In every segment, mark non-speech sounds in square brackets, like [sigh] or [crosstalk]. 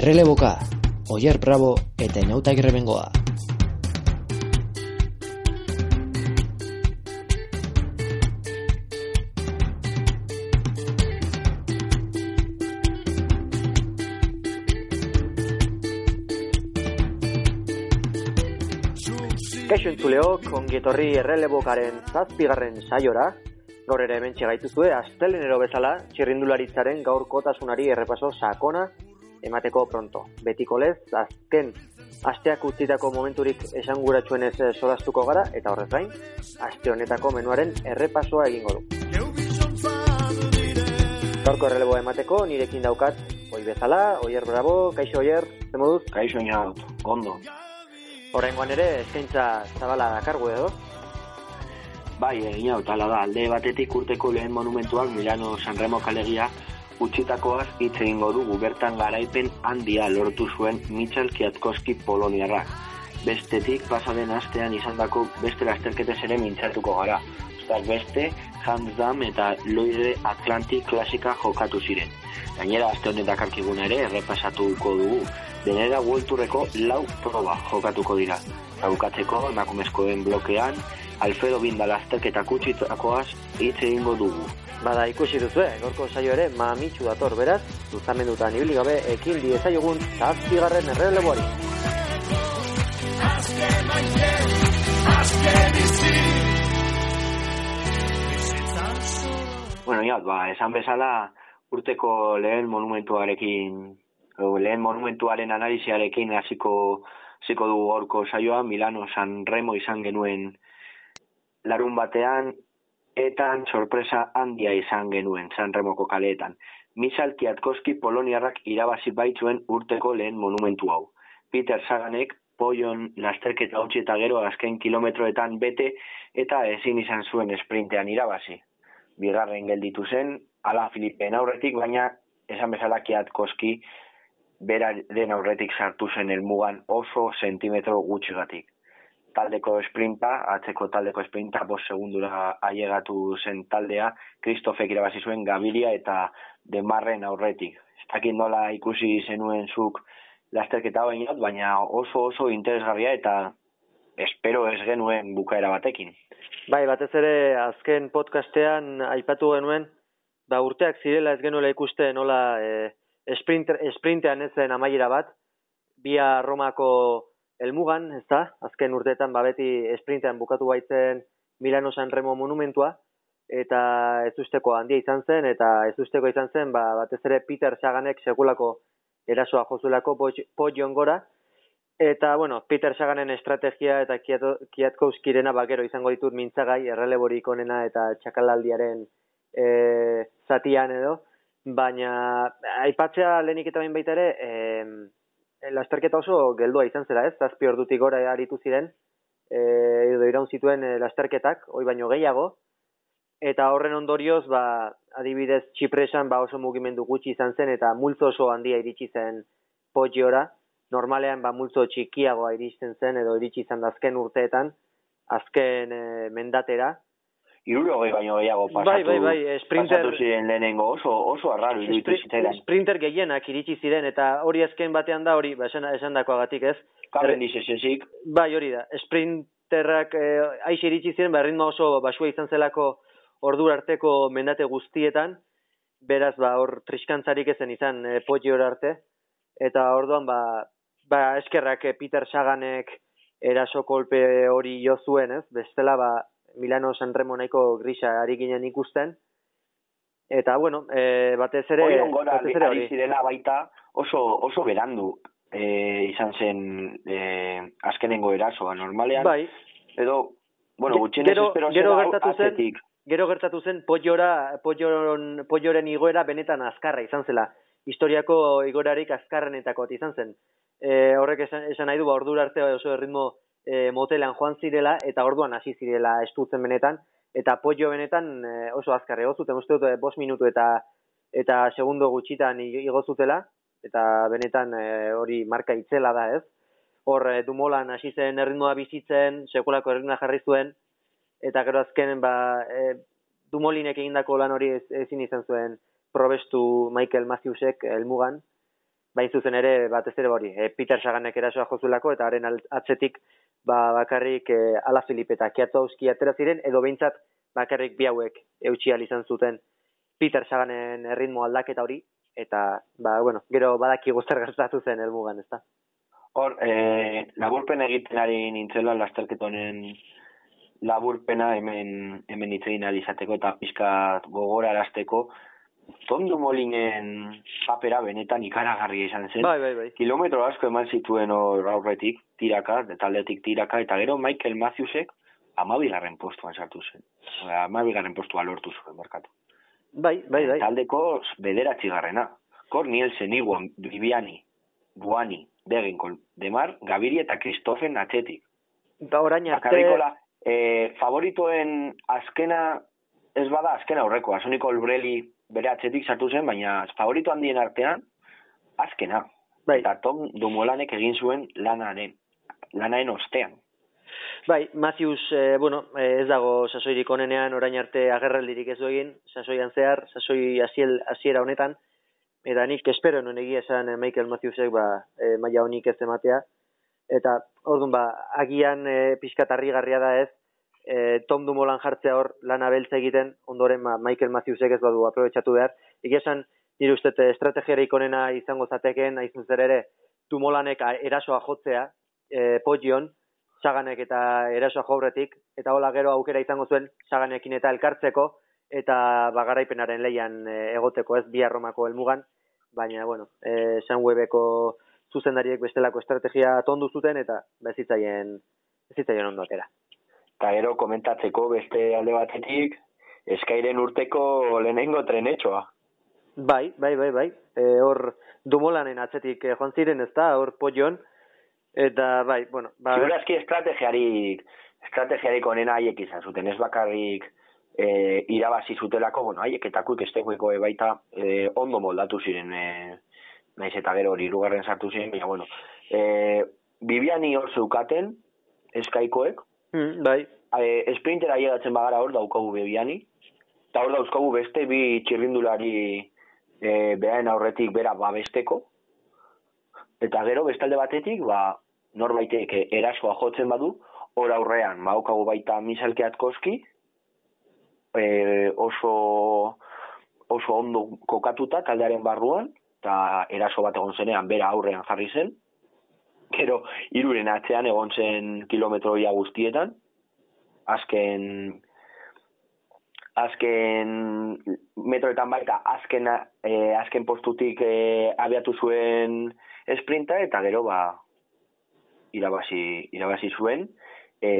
Erreleboka, Oier Bravo eta Inauta Grebengoa. Kaixo entzuleok, ongietorri errelebokaren zazpigarren saiora, gaur ere hemen gaituzue, astelenero bezala, txirrindularitzaren gaur kotasunari errepaso sakona emateko pronto. Betiko lez, azken asteak utzitako momenturik esanguratsuen ez eh, solastuko gara, eta horrez gain, aste honetako menuaren errepasoa egingo du. Gaurko erreleboa emateko, nirekin daukat, oi bezala, oier bravo, kaixo oier, zemoduz? Kaixo inaut, ondo. Horrengoan ere, eskaintza zabala dakargu edo? Bai, egin hau, tala da, alde batetik urteko lehen monumentuak Milano Sanremo kalegia utzitakoaz hitz egingo dugu bertan garaipen handia lortu zuen Michal Kiatkoski Poloniarrak. Bestetik, pasaden astean izandako beste lasterketez ere mintzatuko gara. Uztak beste, Hansdam eta Loire Atlantic klasika jokatu ziren. Gainera, aste honetak arkiguna ere errepasatuko dugu. Denera World lau proba jokatuko dira. Gaukatzeko emakumezkoen blokean, Alfredo Binda lasterketa kutsitakoaz hitz egingo dugu. Bada ikusi duzu, eh? gorko saio ere mamitsu dator beraz, zuzamendutan ibili gabe ekin diezaiogun zazpigarren erreleboari. Bueno, ja, ba, esan bezala urteko lehen monumentuarekin, lehen monumentuaren analiziarekin hasiko hasiko dugu gorko saioa, Milano San Remo izan genuen larun batean, etan sorpresa handia izan genuen San Remoko kaleetan. Misal Kiatkoski Poloniarrak irabazi baitzuen urteko lehen monumentu hau. Peter Saganek poion lasterketa utzi eta gero azken kilometroetan bete eta ezin izan zuen sprintean irabazi. Bigarren gelditu zen, ala Filipen aurretik, baina esan bezala Kiatkoski beraren aurretik sartu zen elmugan oso sentimetro gutxigatik taldeko esprinta, atzeko taldeko esprinta, bos segundura ailegatu zen taldea, Kristofek irabazi zuen Gabilia eta Demarren aurretik. Ez nola ikusi zenuen zuk lasterketa bainot, baina oso oso interesgarria eta espero ez genuen bukaera batekin. Bai, batez ere azken podcastean aipatu genuen, ba urteak zirela ez genuela ikuste nola e, esprinter, esprintean ez zen amaiera bat, bia Romako elmugan, ez da, azken urteetan babeti esprintean bukatu baitzen Milano San Remo monumentua, eta ez usteko handia izan zen, eta ez usteko izan zen, ba, batez ere Peter Saganek sekulako erasoa jozulako poion gora, eta, bueno, Peter Saganen estrategia eta Kiatkowskirena bakero izango ditut mintzagai, erreleborik onena eta txakalaldiaren e, zatian edo, baina aipatzea lehenik eta baita ere, Eh, lasterketa oso geldua izan zera, ez? Zazpi ordutik gora aritu ziren, e, edo iraun zituen e, lasterketak, hoi baino gehiago, eta horren ondorioz, ba, adibidez, txipresan ba, oso mugimendu gutxi izan zen, eta multzo oso handia iritsi zen pogiora, normalean ba, multzo txikiagoa iristen zen, edo iritsi izan azken urteetan, azken e, mendatera, iruro baino gehiago pasatu, bai, bai, bai, sprinter, pasatu ziren lehenengo oso, oso arraro iruditu zitzaidan. Sprinter gehienak iritsi ziren eta hori azken batean da hori, ba, esan, esan agatik ez? Karen dizezik. Bai, hori da, sprinterrak eh, aixe iritsi ziren, ba, ritmo oso basua izan zelako ordu arteko mendate guztietan, beraz, ba, hor triskantzarik ezen izan eh, hor arte, eta orduan, ba, ba, eskerrak eh, Peter Saganek eraso kolpe hori jo zuen, ez? Bestela, ba, Milano Sanremo nahiko grisa ari ginen ikusten. Eta, bueno, e, batez ere... Hori gora, batez ere hori. zirena baita oso, oso berandu e, izan zen e, azkenengo erasoa, normalean. Bai. Edo, bueno, gutxenez gero, espero gero gertatu zen, Gero gertatu zen, pollora, polloren, polloren igoera benetan azkarra izan zela. Historiako igorarik azkarrenetako izan zen. E, horrek esan, esan nahi du, ba, ordura arte oso ritmo e, motelan joan zirela eta orduan hasi zirela estutzen benetan eta pollo benetan e, oso azkar ego zuten uste dut e, bost minutu eta eta segundo gutxitan igo zutela eta benetan e, hori marka itzela da ez? Hor e, dumolan hasi zen erritmoa bizitzen sekulako erritmoa jarri zuen eta gero azkenen ba e, dumolinek egindako lan hori ezin izan zuen probestu Michael Matthewsek elmugan bain zuzen ere batez ere hori, e, Peter Saganek erasoa jozulako eta haren atzetik ba, bakarrik e, Ala Filipe eta Kiatzowski atera ziren edo behintzat bakarrik bi hauek eutxi izan zuten Peter Saganen erritmo aldaketa hori eta ba, bueno, gero badaki guztar gertatu zen helmugan, ezta? Hor, e, laburpen egiten ari nintzela lasterketonen laburpena hemen hemen itzein izateko eta pizka gogorarazteko Tondu Molinen papera benetan ikaragarria izan zen. Bai, bai, bai. Kilometro asko eman zituen hor aurretik, tiraka, detaldetik tiraka, eta gero Michael Matthewsek amabigarren postuan sartu zen. Amabigarren postua lortu zuen merkatu. Bai, bai, bai. Taldeko bederatzi garrena. Kor Nielsen, Iguan, Viviani, Buani, Degenkol, Demar, Gabiri eta Kristofen atzetik. Ba, orain arte... eh, favoritoen azkena, ez bada azkena horreko, Asoniko Olbreli bere atzetik sartu zen, baina favorito handien artean, azkena. Bai. Eta Tom Dumolanek egin zuen lanaren, lanaen ostean. Bai, Matthews, e, bueno, eh, ez dago sasoirik onenean, orain arte agerraldirik ez du egin, sasoian zehar, sasoi asiel, asiera honetan, eta nik espero nuen egia esan Michael Matthewsek ba, e, maia honik ez ematea, eta orduan ba, agian e, garria da ez, e, Tom Dumolan jartzea hor lana beltza egiten, ondoren ma, Michael Matthewsek ez badu aprobetsatu behar. Egia esan, nire uste estrategiara ikonena izango zateken, aizun zer ere, Dumolanek erasoa jotzea, e, pogion, saganek eta erasoa jobretik, eta hola gero aukera izango zuen saganekin eta elkartzeko, eta bagaraipenaren leian e, egoteko ez bi arromako helmugan, baina, bueno, e, San Webeko zuzendariek bestelako estrategia tondu zuten, eta bezitzaien, bezitzaien ondo atera eta gero komentatzeko beste alde batetik, eskairen urteko lehenengo trenetxoa. Bai, bai, bai, bai. E, hor dumolanen atzetik e, joan ziren ez da, hor pojon, eta bai, bueno. Ba, Segurazki estrategiarik, estrategiarik onena haiek izan zuten, ez bakarrik e, irabazi zutelako, bueno, haiek eta kuik estegueko baita e, ondo moldatu ziren, e, naiz eta gero hori irugarren sartu ziren, baina, bueno, e, Bibiani hor zeukaten, eskaikoek, Mm, bai. E, sprintera llegatzen bagara hor daukagu bebiani. Eta hor dauzkagu beste bi txirrindulari e, behaen aurretik bera babesteko. Eta gero bestalde batetik, ba, norbaitek erasoa jotzen badu, hor aurrean, ba, daukagu baita misalkeat koski, e, oso, oso ondo kokatuta taldearen barruan, eta eraso bat egon zenean bera aurrean jarri zen, gero iruren atzean egon zen kilometroia guztietan, azken azken metroetan baita azken, e, azken postutik e, abiatu zuen esprinta eta gero ba irabazi, irabazi zuen e,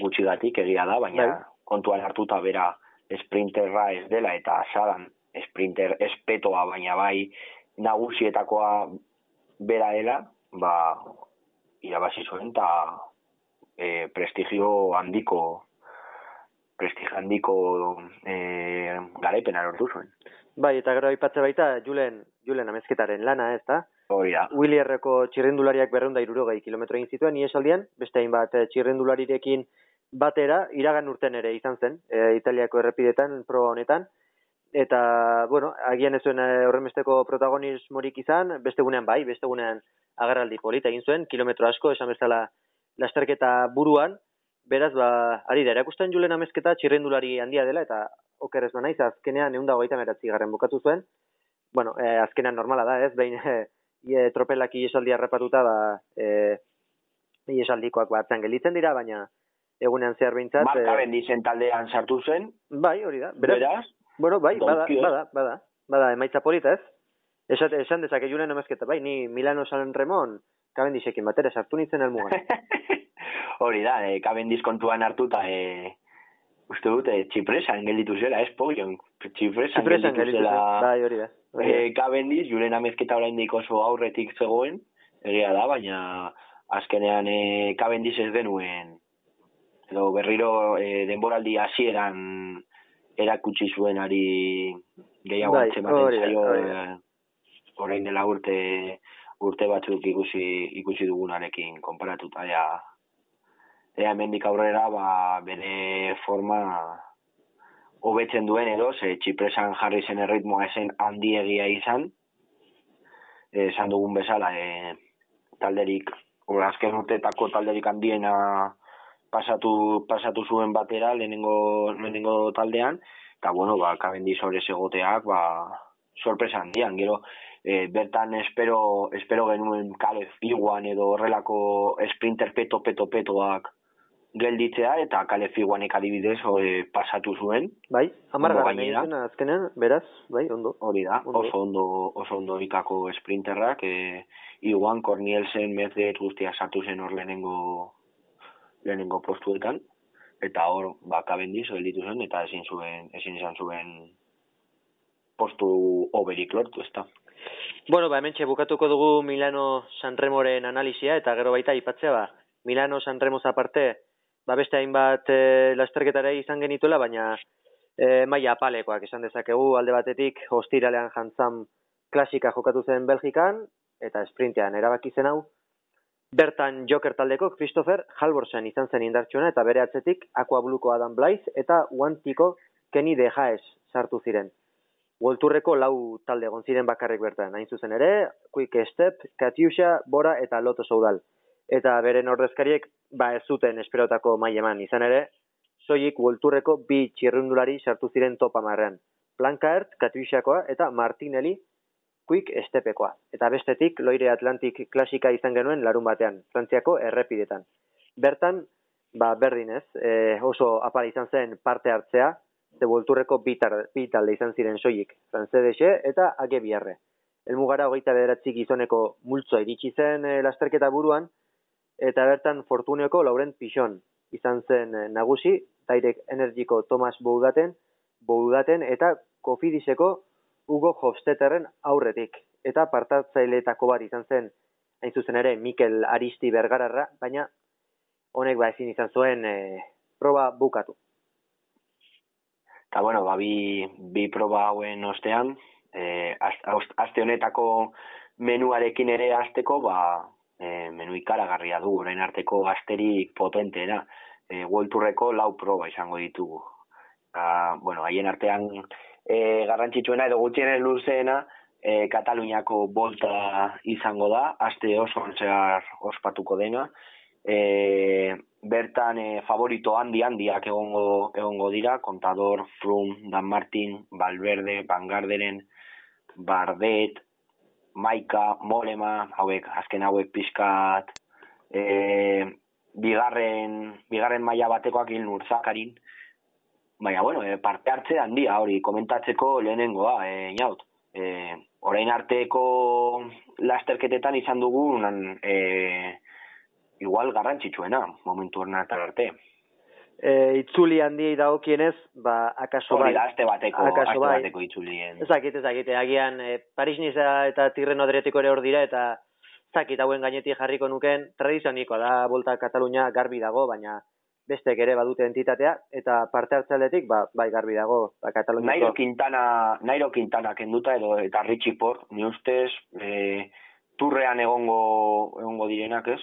gutxi gatik egia da, baina bai. kontuan hartuta bera esprinterra ez dela eta azadan esprinter espetoa baina bai nagusietakoa bera dela, ba, irabazi zuen eta e, prestigio handiko prestigio handiko e, garaipena lortu zuen. Bai, eta gero aipatze baita Julen, Julen amezketaren lana, ez da? Hori da. Willierreko txirrendulariak berreunda irurogei kilometro egin zituen, esaldian, beste hainbat e, txirrendularirekin batera, iragan urten ere izan zen, e, Italiako errepidetan, pro honetan, eta, bueno, agian ez zuen e, horremesteko protagonismorik izan, beste gunean bai, beste gunean agarraldi polita egin zuen, kilometro asko, esan bezala lasterketa buruan, beraz, ba, ari da, erakusten julen amezketa txirrendulari handia dela, eta oker ez naiz, azkenean egun dago meratzi garren bukatu zuen, bueno, e, azkenean normala da, ez, behin e, tropelak iesaldi harrapatuta, ba, e, iesaldikoak batzen gelitzen dira, baina egunean zehar behintzat... Marka e, taldean sartu zen. Bai, hori da. Beraz, bueno, bai, bada, bada, bada, bada, emaitza polita, ez? Esan, esan dezake julen emezketa, bai, ni Milano San Remon, kabendixekin batera, sartu nintzen elmugan. [laughs] Hori da, e, kabendiz kontuan hartuta, e, uste dut, e, txipresan gelditu zela, ez pogion, txipresan, txipresan gelditu zela, bai, hori da. E, kabendiz, julen amezketa orain oso aurretik zegoen, egia da, baina azkenean e, kabendiz ez denuen, edo berriro e, denboraldi hasieran erakutsi zuen ari gehiago bai, zaio, orain dela urte urte batzuk ikusi ikusi dugunarekin konparatuta ja ea hemendik aurrera ba bere forma hobetzen duen edo ze txipresan jarri zen erritmoa esen handiegia izan esan dugun bezala, e, talderik, azken urteetako talderik handiena pasatu, pasatu zuen batera lehenengo, lehenengo taldean, eta bueno, ba, kabendi sobre egoteak, ba, sorpresa handian, gero, e, bertan espero, espero genuen kale figuan edo horrelako sprinter peto peto petoak gelditzea eta kale figuanek adibidez e, pasatu zuen. Bai, amarra gainera. azkenean, beraz, bai, ondo. Hori da, oso ondo, oso ondo ikako sprinterrak, e, iguan Cornielsen mezet guztia sartu zen hor lehenengo, lehenengo postuetan, eta hor, ba, kabendiz, gelditu zen, eta ezin zuen, ezin izan zuen postu oberik lortu, ez da. Bueno, ba, hemen bukatuko dugu Milano Sanremoren analizia, eta gero baita ipatzea, ba, Milano Sanremoz aparte, ba, beste hainbat e, lasterketara izan genituela, baina e, maia apalekoak esan dezakegu, alde batetik, hostiralean jantzan klasika jokatu zen Belgikan, eta sprintean erabaki zen hau, bertan Joker taldeko Christopher Halvorsen izan zen indartsuena, eta bere atzetik Aqua Bluko Adam Blaiz, eta Uantiko Kenny De Jaes sartu ziren. Wolturreko lau talde egon ziren bakarrik bertan. Hain zuzen ere, Quick Step, Katyusha, Bora eta Loto Soudal. Eta beren ordezkariek, ba ez zuten esperotako mai eman. Izan ere, soilik Wolturreko bi txirrundulari sartu ziren topa marrean. Plankaert, eta Martinelli, Quick Stepekoa. Eta bestetik, Loire Atlantik klasika izan genuen larun batean, Frantziako errepidetan. Bertan, ba berdin ez, e, oso apal izan zen parte hartzea, ze bolturreko bi talde izan ziren soilik, Francedexe eta Age Biarre. Elmugara hogeita bederatzi gizoneko multzoa iritsi zen e, lasterketa buruan, eta bertan Fortuneko Lauren Pixon izan zen e, nagusi, Direct Energiko Thomas Boudaten, Boudaten eta Kofidiseko Hugo Hofstetterren aurretik. Eta partatzaileetako bat izan zen, hain zuzen ere, Mikel Aristi Bergararra, baina honek ba ezin izan zuen e, proba bukatu. Eta, bueno, ba, bi, bi proba hauen ostean, e, aste honetako menuarekin ere azteko, ba, e, menu ikaragarria du, orain arteko asterik potenteena. E, World lau proba izango ditugu. Eta, bueno, haien artean e, garrantzitsuena edo gutxienez luzeena, e, Kataluniako bolta izango da, aste oso ontzear ospatuko dena. E, bertan e, favorito handi handiak egongo, egongo dira, Contador, Froome, Dan Martin, Valverde, Bangarderen, Bardet, Maika, Molema, hauek, azken hauek pizkat, e, bigarren, bigarren maila batekoak hil nurtzakarin, baina, bueno, e, parte hartze handia hori, komentatzeko lehenengoa, e, inaut, e, orain arteko lasterketetan izan dugu, e, igual garrantzitsuena momentu horretan arte. E, itzuli handiei dagokienez, ba, akaso bai. aste bateko, aste bai. bateko itzulien. Ezakit, ezakit, agian e, Paris Niza eta Tirren Adriatiko ere hor dira, eta zakit hauen gainetik jarriko nuken, tradizioniko da, bolta Katalunia garbi dago, baina bestek ere badute entitatea, eta parte hartzaletik, ba, bai garbi dago, ba, Kataluniako. Nairo Quintana, Nairo Quintana kenduta edo, eta Richie Port, ni ustez, e, turrean egongo, egongo direnak, ez?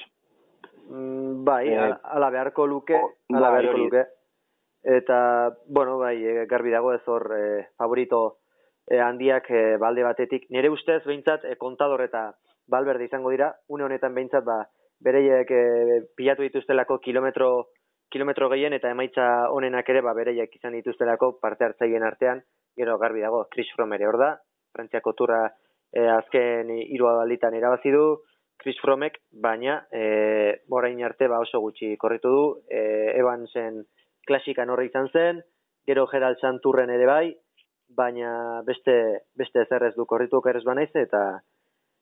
Mm, bai, eh, ala beharko luke, ala bai, beharko luke. Eta, bueno, bai, e, garbi dago ez hor e, favorito e, handiak e, balde batetik. Nire ustez, behintzat, e, kontador eta balberde izango dira, une honetan behintzat, ba, bereiek e, pilatu dituztelako kilometro, kilometro gehien eta emaitza honenak ere, ba, bereiek izan dituztelako parte hartzaien artean, gero garbi dago, Chris Froome ere hor da, Frantziako turra e, azken irua balditan irabazi du, Chris Fromek, baina e, orain arte ba oso gutxi korritu du, e, Evansen klasikan horre izan zen, gero Gerald Santurren ere bai, baina beste beste zer ez du korritu okeres banaiz eta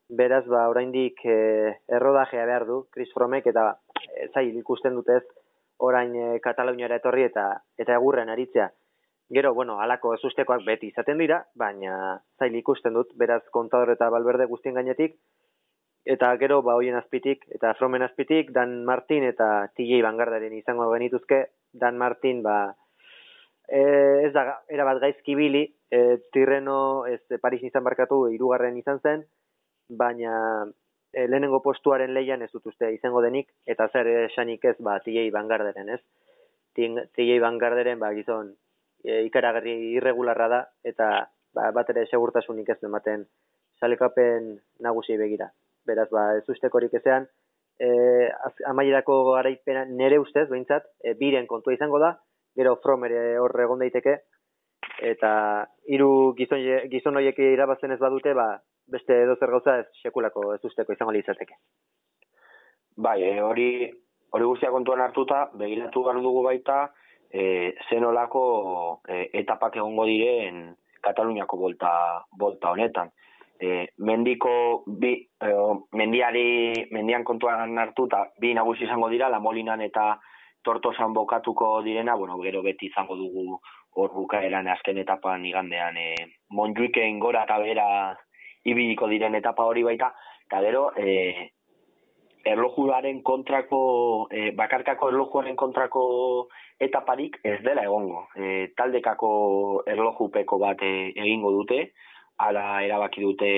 beraz ba oraindik e, errodajea behar du Chris Fromek eta e, zail ikusten dutez orain e, Kataluniara etorri eta eta egurren aritzea. Gero, bueno, alako ezustekoak beti izaten dira, baina zail ikusten dut, beraz kontador eta balberde guztien gainetik, eta gero ba hoien azpitik eta Fromen azpitik Dan Martin eta TJ Vanguardaren izango genituzke. Dan Martin ba e, ez da era bat gaizki bili e, Tirreno ez Paris izan barkatu hirugarren izan zen. Baina e, lehenengo postuaren leian ez dut uste izango denik eta zer esanik ez ba TJ Vanguardaren ez TJ Vanguardaren ba gizon e, ikaragarri irregularra da eta ba, bat ere segurtasunik ez ematen salekapen nagusi begira. Beraz, ba, ez ustekorik ezean, e, amaierako garaipena nere ustez, behintzat, e, biren kontua izango da, gero from ere hor egon daiteke, eta hiru gizon, gizon horiek irabazten ez badute, ba, beste edo zer gauza ez sekulako ez usteko izango litzateke. Bai, e, hori hori guztia kontuan hartuta, begiratu behar dugu baita, e, zenolako e, etapak egongo diren Kataluniako bolta, bolta honetan. E, mendiko bi, e, mendiari, mendian kontuan hartuta, bi nagusi izango dira, la molinan eta tortosan bokatuko direna, bueno, gero beti izango dugu hor bukaeran azken etapan igandean, e, monjuiken gora eta bera ibiliko diren etapa hori baita, eta gero, e, erlojuaren kontrako, e, bakarkako erlojuaren kontrako etaparik ez dela egongo. E, taldekako erlojupeko bat e, egingo dute, ala erabaki dute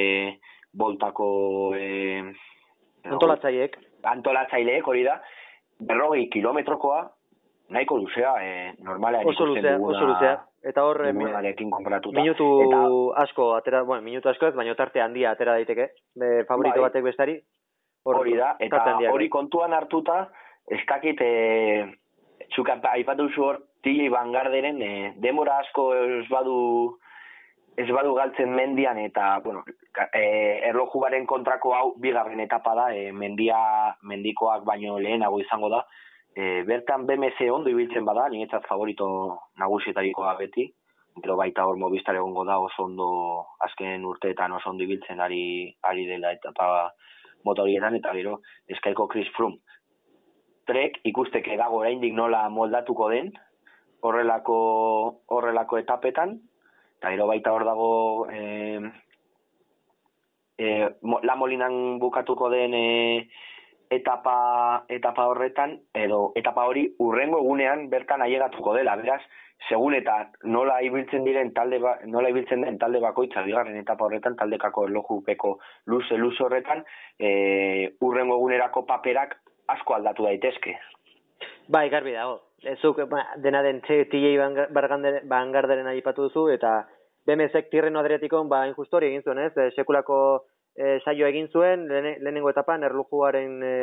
boltako... E, Antolatzaileek. Antolatzaileek, hori da, berrogei kilometrokoa, nahiko luzea, e, normalean oso luzea, oso luzea. Eta hor, minutu eta... asko, atera, bueno, minutu asko ez, baina tarte handia atera daiteke, be, favorito bai. batek bestari. Hori da, eta hori kontuan hartuta, ez dakit, e, txukat, aipatu zu hor, tili bangarderen, e, demora asko ez badu, ez badu galtzen mendian, eta, bueno, e, erlojubaren kontrako hau, bigarren etapa da, e, mendia, mendikoak baino lehenago izango da, e, bertan BMC ondo ibiltzen bada, niretzat favorito nagusietarikoa beti, gero baita hor mobistar egongo da oso ondo azken urteetan oso ondo ibiltzen ari, ari dela etapa motorietan, eta gero eskaiko Chris Froome. Trek ikusteke dago oraindik nola moldatuko den horrelako horrelako etapetan, eta gero baita hor dago e, e, la molinan bukatuko den e, etapa, etapa horretan, edo etapa hori urrengo egunean bertan ailegatuko dela, beraz, segun eta nola ibiltzen diren talde ba, nola ibiltzen den talde bakoitza bigarren etapa horretan taldekako erlojupeko luze luze horretan e, urrengo egunerako paperak asko aldatu daitezke. Bai, garbi dago. Ezuk ba, dena den TJ Bangarderen aipatu duzu eta BMSek tirreno adriatikon ba injustori egin zuen, ez? E, sekulako e, saio egin zuen lehenengo etapan erlujuaren e,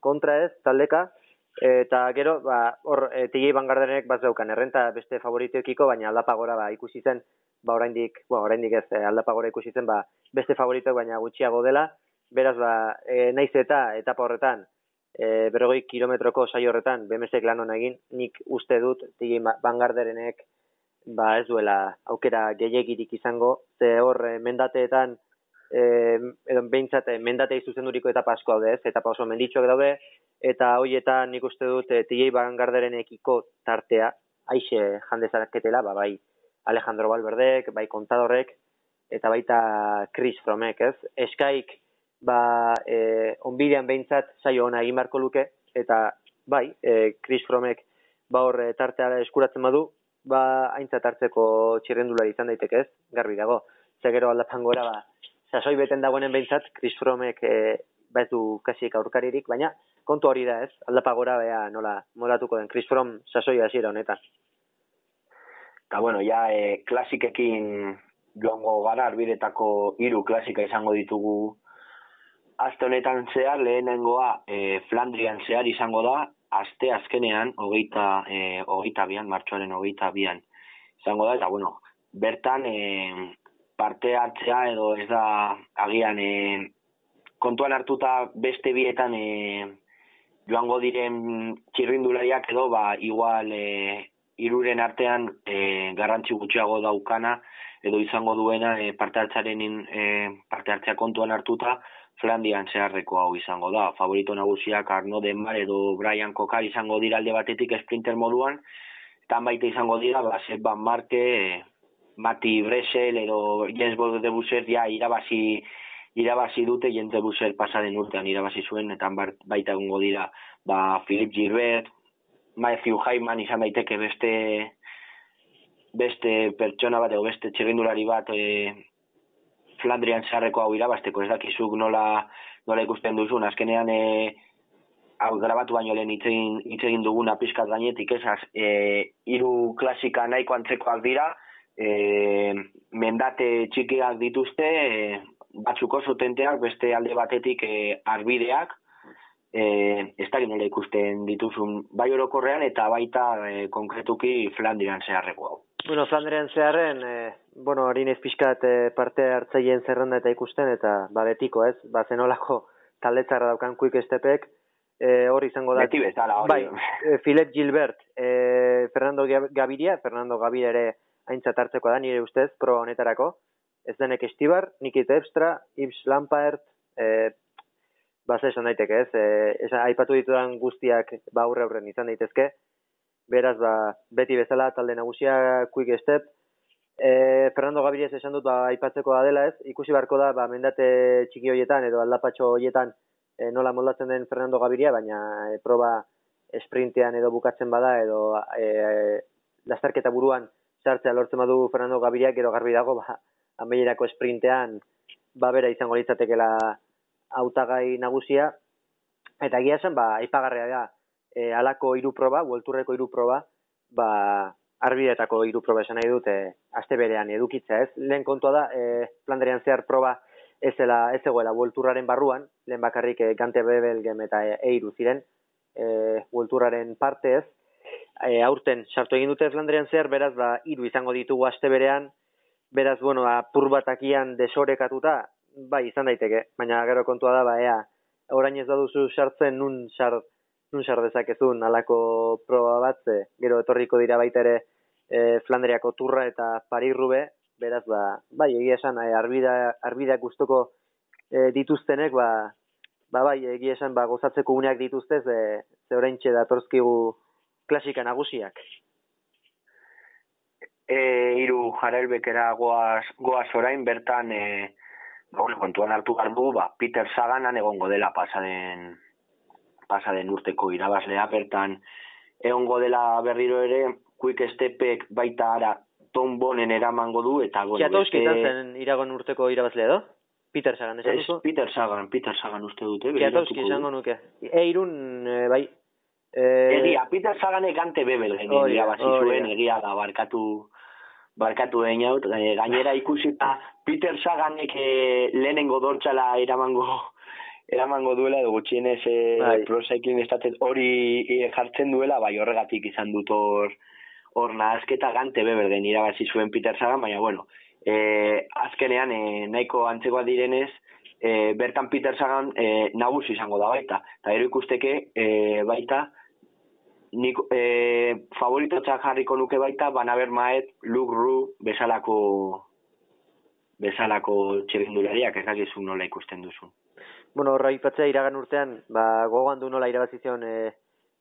kontra ez taldeka. Eta gero ba hor e, TJ Vanguardenek bat zeukan errenta beste favoritoekiko baina aldapagora ba ikusi zen ba oraindik ba oraindik ez e, aldapagora ikusi zen ba beste favoritoek baina gutxiago dela. Beraz ba e, naiz eta etapa horretan e, berrogei kilometroko saio horretan BMSek lan hona egin. Nik uste dut TJ Vanguarderenek ba ez duela aukera gehiagirik izango. Ze hor mendateetan eh edo beintzat eh, mendate zuzenduriko etapa asko daude, ez? Etapa oso menditxoak daude eta hoietan nik uste dut eh, TJ Vanguarderenekiko tartea aixe jandezaketela, ba bai Alejandro Valverdek, bai Contadorrek eta baita Chris Fromek, ez? Eskaik ba eh onbidean beintzat saio ona egin barko luke eta bai, eh Chris Fromek ba hor tartea eskuratzen badu, ba aintzat hartzeko txirrendulari izan daiteke, ez? Garbi dago. Ze gero aldapan gora ba sasoi beten dagoenen behintzat, Chris Fromek e, ba du kasik aurkaririk, baina kontu hori da ez, aldapa gora bea nola molatuko den. Chris From sasoi hasiera honetan. Eta bueno, ja e, klasikekin joango gara, arbiretako hiru klasika izango ditugu. Aste honetan zehar, lehenengoa e, Flandrian zehar izango da, aste azkenean, hogeita, e, hogeita bian, martxoaren hogeita bian izango da, eta bueno, bertan e, parte hartzea edo ez da agian e, kontuan hartuta beste bietan e, joango diren txirrindulariak edo ba igual e, iruren artean e, garrantzi gutxiago daukana edo izango duena e, parte hartzaren e, parte hartzea kontuan hartuta Flandian zeharreko hau izango da. Favorito nagusiak Arno Denmar edo Brian Kokar izango dira alde batetik sprinter moduan. Tan baita izango dira, ba, Van Marke, Mati Bresel edo Jens Bodo de Busser ja irabazi irabazi dute Jens de Busser pasaren urtean irabazi zuen eta baita egongo dira ba Philip Gilbert Matthew Hyman izan daiteke beste beste pertsona bat edo beste txirrindulari bat e, Flandrian sarreko hau irabasteko ez dakizuk nola nola ikusten duzun. Azkenean e, hau grabatu baino lehen hitz egin duguna pizkat gainetik ez e, hiru klasika nahiko antzekoak dira e, mendate txikiak dituzte, e, batzuk oso tenteak, beste alde batetik e, arbideak, e, ez da nola ikusten dituzun bai orokorrean eta baita e, konkretuki Flandrian zeharreko hau. Bueno, Flandrian zeharren, e, bueno, hori nez pixkat e, parte hartzaien zerrenda eta ikusten, eta ba, betiko ez, ba, zenolako taldetzarra daukan kuik estepek, e, hori izango da. Beti bezala, hori. Bai, e, Filet Gilbert, e, Fernando Gaviria, Fernando Gaviria ere aintzat hartzeko da, nire ustez, pro honetarako, ez denek estibar, Nikit Ebstra, Ibs Lampert, e, basa esan daiteke ez, e, aipatu ditudan guztiak ba aurre aurren izan daitezke, beraz ba, beti bezala talde nagusia quick step, e, Fernando Gabriel esan dut ba, aipatzeko da dela ez, ikusi barko da ba, mendate txiki hoietan edo aldapatxo hoietan e, nola moldatzen den Fernando Gaviria, baina e, proba sprintean edo bukatzen bada edo e, lastarketa buruan sartzea lortzen badu Fernando Gaviria, gero garbi dago, ba, ameierako sprintean ba bera izango litzatekela hautagai nagusia eta egia esan ba aipagarria da e, alako hiru proba, Vuelturreko hiru proba, ba arbidetako hiru proba esan nahi dute aste berean edukitza, ez? Lehen kontua da e, Flandrian zehar proba ez dela ez egoela Vuelturraren barruan, lehen bakarrik e, Gante Bebelgem eta Eiru ziren e, Vuelturraren parte ez. E, aurten sartu egin dute Flandrian zehar, beraz ba hiru izango ditugu aste berean, beraz, bueno, apur batakian desorekatuta, bai, izan daiteke, baina gero kontua da, ba, ea, orain ez duzu sartzen nun sar, nun sar dezakezun alako proba bat, gero etorriko dira baita ere e, Flandriako turra eta Parirrube, beraz, ba, bai, egia esan, e, arbida, arbida guztoko e, dituztenek, ba, ba, bai, egia esan, ba, gozatzeko uneak dituztez, e, ze orain datortzkigu klasika nagusiak e, iru jarelbekera goaz, goaz orain, bertan, e, ba, kontuan hartu garbu, ba, Peter Saganan egongo dela pasaden, pasaden urteko irabazlea, bertan, egongo dela berriro ere, quick stepek baita ara Tom Bonen eramango du, eta bueno, Kiatowski izan zen iragon urteko irabazlea edo? Peter Sagan, duzu? Peter Sagan, Peter Sagan uste dute. Kiatowski izango nuke. E, irun, e, bai, Eh, egia, Peter Saganek ante bebel genien irabazi zuen, egia da, barkatu, barkatu egin hau, eh, gainera ikusi eta Peter Saganek e, lehenengo dortxala eramango [laughs] eramango duela edo gutxienez e, bai. prosekin hori jartzen duela, bai horregatik izan dut hor hor nahazketa gante beberden irabazi zuen Peter Sagan, baina bueno, e, azkenean e, nahiko antzekoa direnez, e, bertan Peter Sagan e, nagusi izango da baita, eta ero ikusteke e, baita, nik e, favoritotzak jarriko nuke baita, bana maet, Luke Ru, bezalako bezalako txerindulariak ez nola ikusten duzu. Bueno, horra ipatzea iragan urtean, ba, gogoan du nola irabazizion e,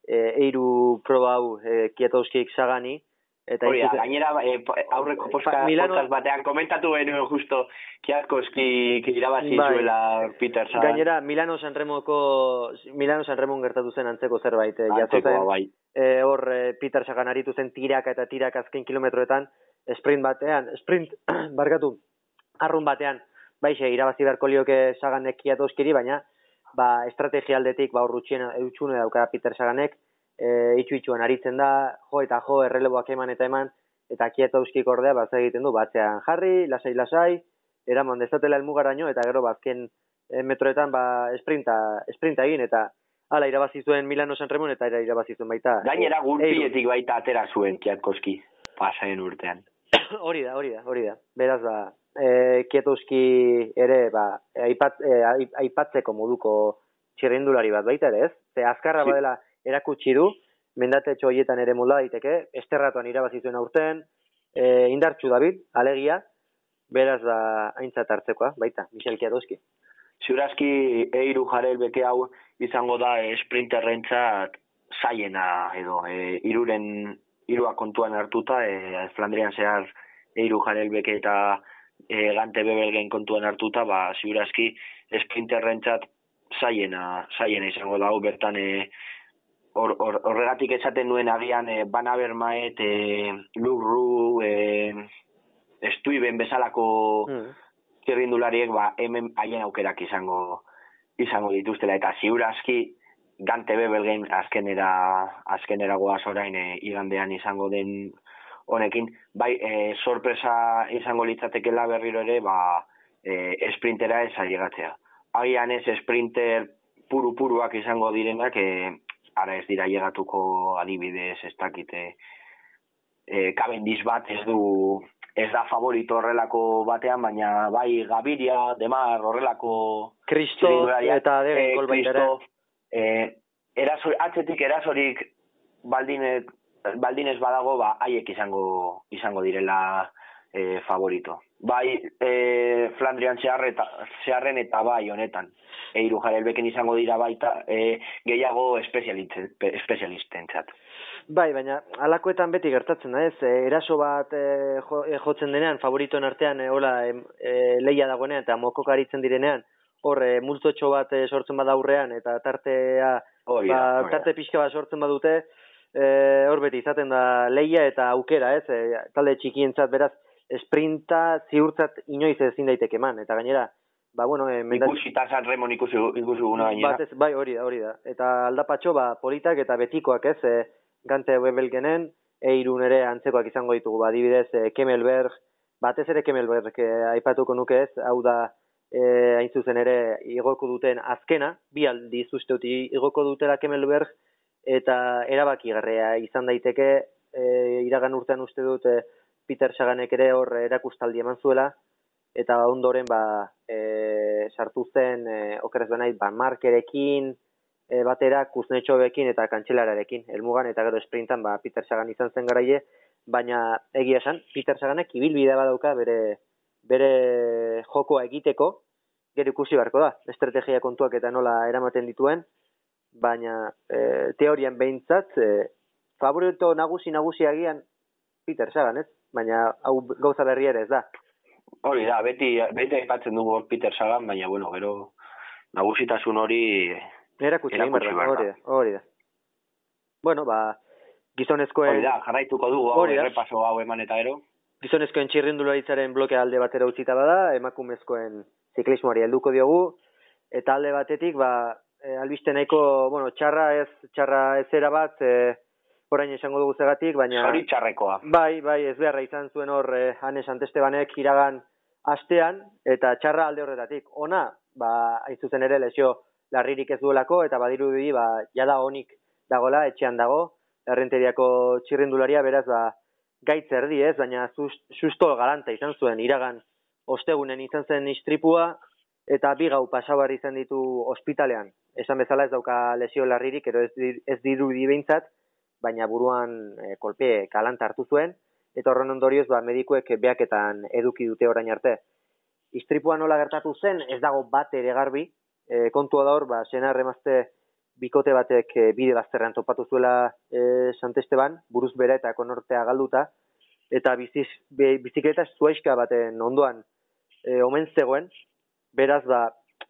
e, eiru proba hau e, kietauskiek sagani, Eta Hori, gainera e, aurreko poska, Milano... batean komentatu benuen justo kiaskoski irabazi bai. zuela Peter Sagan. Gainera, Milano Sanremoko, Milano Sanremon gertatu zen antzeko zerbait. Eh, antzeko, bai. E, hor, e, Peter Sagan aritu zen tiraka eta tiraka azken kilometroetan, sprint batean, sprint, [clears throat] barkatu, arrun batean, baixe, irabazi beharko lioke Saganek kiatoskiri, baina, ba, estrategia aldetik, ba, horrutxien eutxune daukara Peter Saganek, e, itxu itxuan aritzen da, jo eta jo erreleboak eman eta eman, eta kieta uskik ordea bat egiten du, batzean jarri, lasai, lasai, eraman dezatela elmugaraino, eta gero bazken e, metroetan ba, esprinta, esprinta egin, eta ala irabazi zuen Milano San Ramon, eta irabazi zuen baita. Gainera gurpietik baita atera zuen kiatkoski, pasaien urtean. [coughs] hori da, hori da, hori da. Beraz ba, e, kietuzki ere, ba, aipat, e, aipatzeko moduko txirrindulari bat baita ere, ez? Ze azkarra badela erakutsi du, mendate hoietan ere molda daiteke, esterratuan irabazi zuen aurten, e, indartxu David, alegia, beraz da aintzat hartzekoa, baita, Michel Kiadoski. Ziurazki eiru jarel beke hau izango da e, sprinterrentzat zaiena edo e, iruren irua kontuan hartuta e, Flandrian zehar eiru jarel beke eta e, gante bebelgen kontuan hartuta ba ziurazki sprinterrentzat zaiena zaiena izango da bertan e, horregatik or, esaten nuen agian e, Bana Bermaet, e, Lurru, e, Estuiben bezalako mm. ba, hemen haien aukerak izango izango dituztela, eta ziurazki Gante Bebelgen azkenera, azkenera goaz orain e, igandean izango den honekin, bai, e, sorpresa izango litzatekela berriro ere, ba, e, esprintera ez ailegatzea. Agian ez esprinter puru-puruak izango direnak, e, ara ez dira llegatuko adibidez ez dakite e, kabendiz bat ez du ez da favorito horrelako batean, baina bai Gaviria, Demar, horrelako... Kristo eta Degen e, Kristo, e, erasor, atzetik erasorik baldinez, baldinez badago, ba, haiek izango, izango direla e, favorito. Bai e, Flandrian zeharren eta bai honetan. Eiru jarelbeken izango dira baita e, gehiago espezialisten txat. Bai, baina alakoetan beti gertatzen da ez, e, eraso bat e, e, jotzen denean, favoritoen artean, e, hola, e, leia dagoenean eta mokok aritzen direnean, hor, e, multotxo bat e, sortzen bada aurrean, eta tartea, ba, tarte pixka bat sortzen badute, e, hor beti izaten da leia eta aukera ez, e, talde txikientzat beraz, esprinta ziurtzat inoiz ezin daiteke eman, eta gainera, ba, bueno, e, mendat... Ikusi eta San Remon ikusi, ikusi guna gainera. Bat ez, bai, hori da, hori da. Eta aldapatxo, ba, politak eta betikoak ez, e, gante webelgenen, eirun ere antzekoak izango ditugu, ba, dibidez, e, Kemelberg, batez ere Kemelberg, e, aipatuko nuke ez, hau da, e, hain zuzen ere, igoko duten azkena, bi aldi zuzteut igoko dutela Kemelberg, eta erabaki garrea izan daiteke, e, iragan urtean uste dut, e, Peter Saganek ere hor erakustaldi eman zuela, eta ondoren ba, e, sartu zen, e, okeraz benait, ba, markerekin, e, batera kuznetxobekin eta kantxelararekin. Elmugan eta gero esprintan ba, Peter Sagan izan zen garaie, baina egia esan, Peter Saganek ibilbide badauka bere, bere jokoa egiteko, gero ikusi beharko da, estrategia kontuak eta nola eramaten dituen, baina e, teorian behintzat, e, favorito nagusi nagusi agian Peter Sagan, ez? Baina hau gauza berri ere ez da. Hori da, beti, beti aipatzen dugu Peter Sagan, baina bueno, gero nagusitasun hori Erakutsi behar hori da, hori da. Bueno, ba, gizonezkoen... Hori da, jarraituko dugu, hau errepaso hau eman eta ero. Gizonezkoen txirrindularitzaren blokea alde batera utzita bada, emakumezkoen ziklismoari helduko diogu, eta alde batetik, ba, e, albiste nahiko, bueno, txarra ez, txarra ez era bat, e, orain esango dugu zegatik, baina... Hori txarrekoa. Bai, bai, ez beharra izan zuen hor, e, Hanes Antestebanek iragan astean, eta txarra alde horretatik. Ona, ba, hain zuzen ere, lesio, larririk ez duelako, eta badiru di, ba, jada honik dagola, etxean dago, errenteriako txirrindularia, beraz, ba, gaitz erdi ez, baina susto galanta izan zuen, iragan ostegunen izan zen istripua, eta bi gau pasabar izan ditu ospitalean. Esan bezala ez dauka lesio larririk, ero ez, ez diru behintzat, baina buruan e, kolpe galanta hartu zuen, eta horren ondorioz, ba, medikuek beaketan eduki dute orain arte. Istripua nola gertatu zen, ez dago bat ere garbi, e, kontua da hor, ba, senar emazte bikote batek e, bide bazterrean topatu zuela e, Santesteban, buruz bera eta konortea galduta, eta biziz, be, bizikleta zuaiska baten ondoan e, omen zegoen, beraz ba,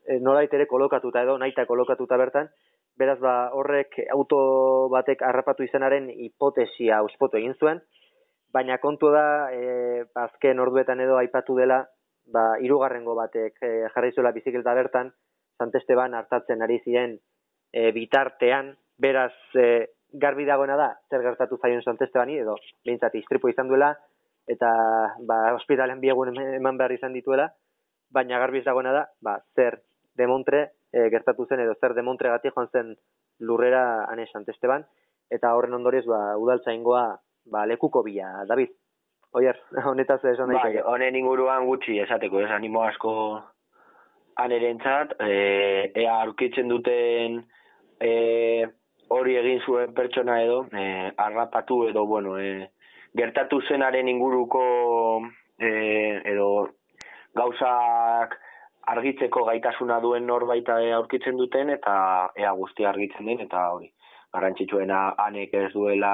e, nolait ere kolokatuta edo, naita kolokatuta bertan, beraz ba, horrek auto batek harrapatu izanaren hipotesia auspotu egin zuen, baina kontu da, e, azken orduetan edo aipatu dela, ba, irugarrengo batek e, jarri zuela bizikleta bertan, Santesteban hartatzen ari ziren e, bitartean, beraz e, garbi dagoena da, zer gertatu zaion Santestebani, edo behintzat istripo izan duela, eta ba, hospitalen biegun eman behar izan dituela, baina garbi dagoena da, ba, zer demontre e, gertatu zen, edo zer demontre gati joan zen lurrera ane Santesteban, eta horren ondorez, ba, udaltza ingoa, ba, lekuko bila, David. Oier, [laughs] honetaz esan daiteke. Bai, honen inguruan gutxi esateko, ez animo asko anerentzat, e, ea aurkitzen duten e, hori egin zuen pertsona edo, e, arrapatu edo, bueno, e, gertatu zenaren inguruko e, edo gauzak argitzeko gaitasuna duen norbaita aurkitzen duten eta ea guzti argitzen den eta hori garrantzitsuena anek ez duela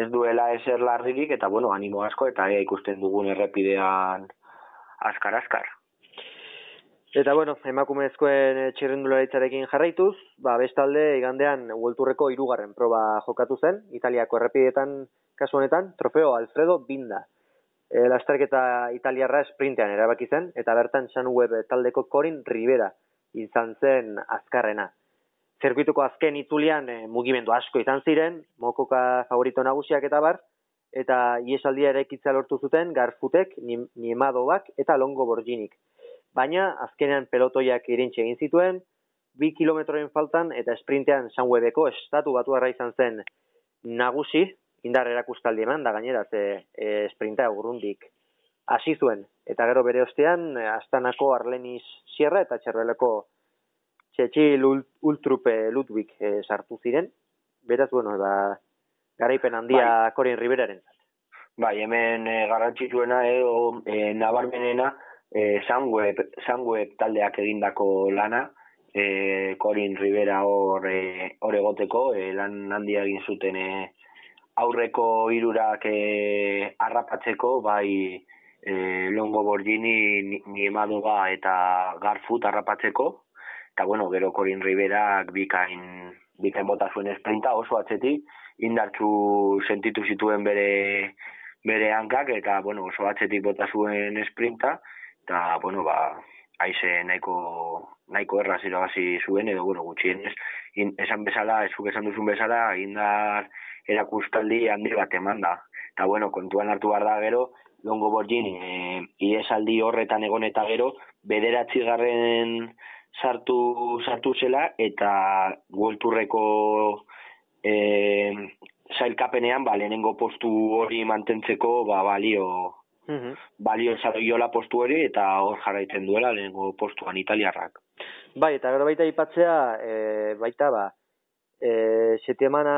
ez duela eser larririk eta bueno animo asko eta ea ikusten dugun errepidean askar askar Eta bueno, emakumezkoen eh, txirrendularitzarekin jarraituz, ba, bestalde igandean huelturreko irugarren proba jokatu zen, Italiako errepidetan kasu honetan, trofeo Alfredo Binda. E, Lastarketa italiarra sprintean erabaki zen, eta bertan Web taldeko Corin Rivera izan zen azkarrena. Zerkuituko azken itzulian e, mugimendu asko izan ziren, mokoka favorito nagusiak eta bar, eta iesaldia ere lortu zuten Garfutek, Niemadoak eta Longo Borginik baina azkenean pelotoiak irintxe egin zituen, bi kilometroen faltan eta sprintean sanwebeko estatu batu izan zen nagusi, indar erakustaldi eman, da gainera, ze e, sprinta urrundik hasi zuen. Eta gero bere ostean, astanako Arlenis Sierra eta Txerreleko Txetxil Ultrupe Ludwig e, sartu ziren. Beraz, bueno, ba, garaipen handia bai. Korin Riberaren. Bai, hemen e, garrantzitsuena edo e, nabarmenena e, Sunweb, taldeak egindako lana, e, Corin Rivera hor e, egoteko, e, lan handia egin zuten e, aurreko irurak e, arrapatzeko, bai e, Longo Borgini, Niemaduga eta Garfut arrapatzeko, eta bueno, gero Corin Riverak bikain, bikain bota zuen esprinta oso atzetik, indartzu sentitu zituen bere bere hankak, eta bueno, oso atzetik bota zuen esprinta, eta bueno, ba, aize nahiko nahiko erraz irabazi zuen edo bueno gutxienez in, esan bezala ez esan duzun bezala indar erakustaldi handi bat emanda eta bueno kontuan hartu behar da gero longo borgin e, iesaldi horretan egon eta gero bederatzi garren sartu sartu zela eta guelturreko e, zailkapenean ba, lehenengo postu hori mantentzeko ba, balio -hmm. balio jola postu hori eta hor jarraitzen duela lehenko postuan italiarrak. Bai, eta gero baita ipatzea, e, baita ba, e, setiemana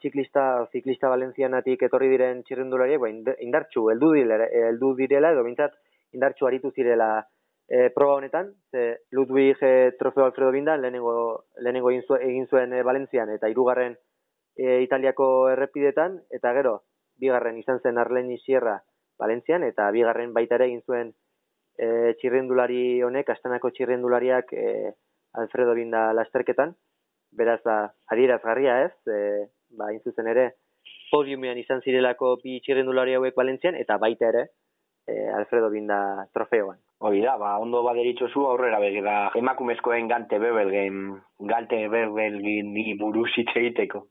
txiklista, ziklista valentzianatik etorri diren txirrendulariek, ba, indartxu, eldu direla, eldu direla edo bintzat indartxu aritu zirela e, proba honetan, ze Ludwig e, Trofeo Alfredo Binda, lehenengo, lehenengo egin zuen e, Valentzian, eta hirugarren e, Italiako errepidetan, eta gero, bigarren izan zen Arleni Sierra, Valentzian, eta bigarren baita ere egin zuen e, txirrendulari honek, astanako txirrendulariak e, Alfredo Binda lasterketan, beraz da, adieraz garria ez, e, ba, zuzen ere, podiumean izan zirelako bi txirrendulari hauek Valentzian, eta baita ere, e, Alfredo Binda trofeoan. Hori da, ba, ondo baderitxo zu aurrera begera emakumezkoen gante bebelgen, gante bebelgen ni buruz egiteko.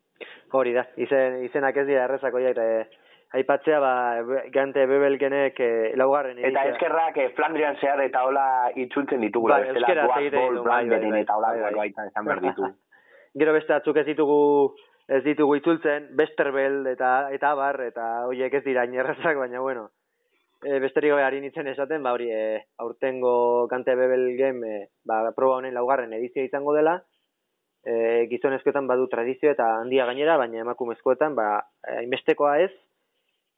Hori da, izen, izenak ez dira errezako jaita, aipatzea ba gante bebelgenek e, laugarren eta eskerrak e, Flandrian zehar eta hola itzultzen ditugu ba, euskera bai, bai, bai, eta hola bai, bai. izan behar ditu [laughs] gero beste atzuk ez ditugu ez ditugu itzultzen Besterbel eta eta bar eta hoiek ez dira inerrazak baina bueno. E, besterik gabe ari nitzen esaten ba hori e, aurtengo gante bebelgen e, ba proba honen laugarren edizio izango dela. E, gizonezkoetan badu tradizio eta handia gainera, baina emakumezkoetan ba, hainbestekoa ez,